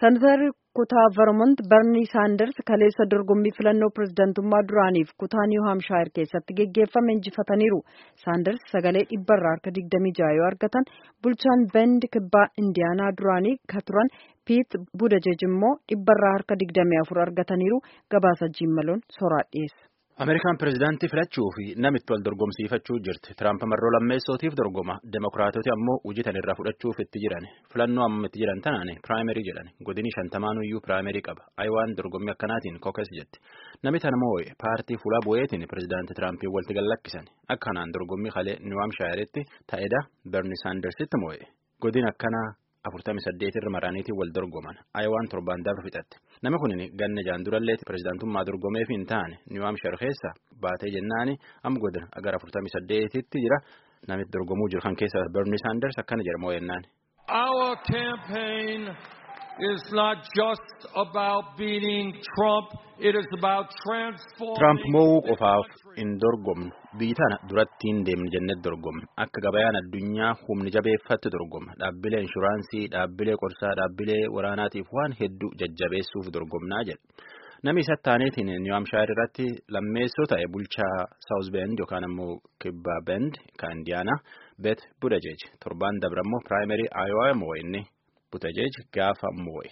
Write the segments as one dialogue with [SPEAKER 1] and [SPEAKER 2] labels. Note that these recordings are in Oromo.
[SPEAKER 1] Senatarri kutaa Vermont Bernie Sanders kaleessa dorgommii filannoo pirezidantummaa duraaniif kutaa New Hampshire keessatti geggeeffame injifataniiru. Sanders sagalee dhibbarraa harka 26 yoo argatan bulchaan Bend kibbaa Indiyaanaa duraanii ka turan Pete Buttigieg immoo dhibbarraa harka 24 argataniiru. Gabaasa jiimmaloon soraa dhiyeessa.
[SPEAKER 2] Ameerikaan pirezidaantii filachuu fi namitti wal dorgomsiifachuu jirti. Tiraamp marroo lammeessootiif dorgoma. Demokiraatoti ammoo hojii tan irraa fudhachuuf itti jiran. Filannoo amma itti jiran tanaan piraayimerii jedhan. Godini shantamaanuyyuu piraayimerii qaba. Ayiwaan dorgommii akkanaatiin kookes jetti. Namni tana moo'e paartii fuula bu'eetiin pirezidaantii Tiraampiin walitti gallakkisan. Akkanaan dorgommii kalee Niw Haamshaayiretti ta'edha Berni Saandersitti moo'e. Godin akkanaa afurtamii saddeet irra maraaniitiin wal dorgoman ayiwaan torbaan dabre fixatte namni kun ganna jaan duralleetti pirezidaantummaa dorgomeef hin taane niw haamshar keessa baatee jennaani amma godina agar afurtamii saddeetitti jira namitti dorgomuu jiru kan keessa berni saanders akkana jedha moo'ennaan.
[SPEAKER 3] Trump.
[SPEAKER 2] Mo'uu qofaaf hin dorgomnu biyyi tana duratti hin deemne jennee dorgomna akka gabayaan addunyaa humni jabeeffatti dorgomna dhaabbilee inshuraansii dhaabbilee qorsaa dhaabbilee waraanaatiif waan hedduu jajjabeessuuf dorgomnaa jedha namni isa taaneetiin niw haamshaayir irratti lammeessoo ta'e bulchaa saawuz bend yookaan ammoo kibba bend kan indiyaanaa bet budajeej torbaan dabra ammoo piraayimerii aayowaa moo'e inni budajeej gaafa moo'e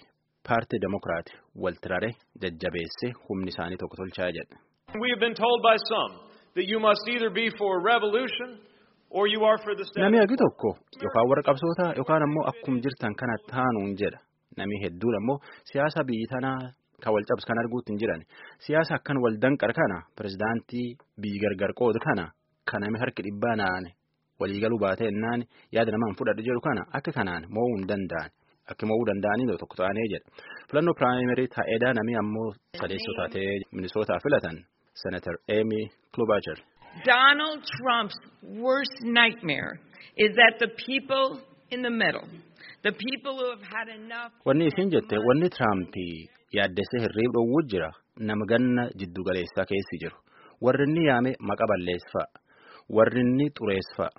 [SPEAKER 2] paartii demokiraati waltirare jajjabeesse humni isaanii tokko tolchaa jedha. Namni hagi tokko yookaan warra qabsoota yookaan ammoo akkuma jirtan kana taanuun jedha. Namni hedduun ammoo siyaasa biyyi tanaa kan wal cabsu kan arguutti hin jiran. Siyaasa akkan wal danqar kana pirezidaantii biyyi gargar qoodu kana kan namni harki dhibbaa naane waliigaluu baatee naan yaada namaan fudhadhu jedhu kana akka kanaan mo'uu hin danda'an. Akka mo'uu danda'anii tokko ta'anii jedha. Filannoo piraayimerii taa'eedhaa namni ammoo sadeessoo taatee minisootaa filatan. Senator Amy Klobuchar.
[SPEAKER 4] Donald Trump's worst nightmare is that the people in the middle, the people who have had enough.
[SPEAKER 2] Wanni isin jette wanni Tiraampii yaaddessee hirriib dhowwuu jira nama ganna jiddu galeessaa keessi jiru. Warri inni yaame maqa balleessaa, warri inni xureessaa,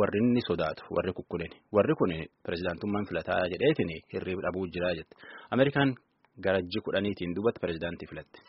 [SPEAKER 2] warri inni sodaatu, warri kukkunin, warri kun pirezidaantummaan filataa jedheetiin hirriib dhabuu jira jette. Ameerikaan garajji kudhaniitiin duubatti pirezidaantii filatti.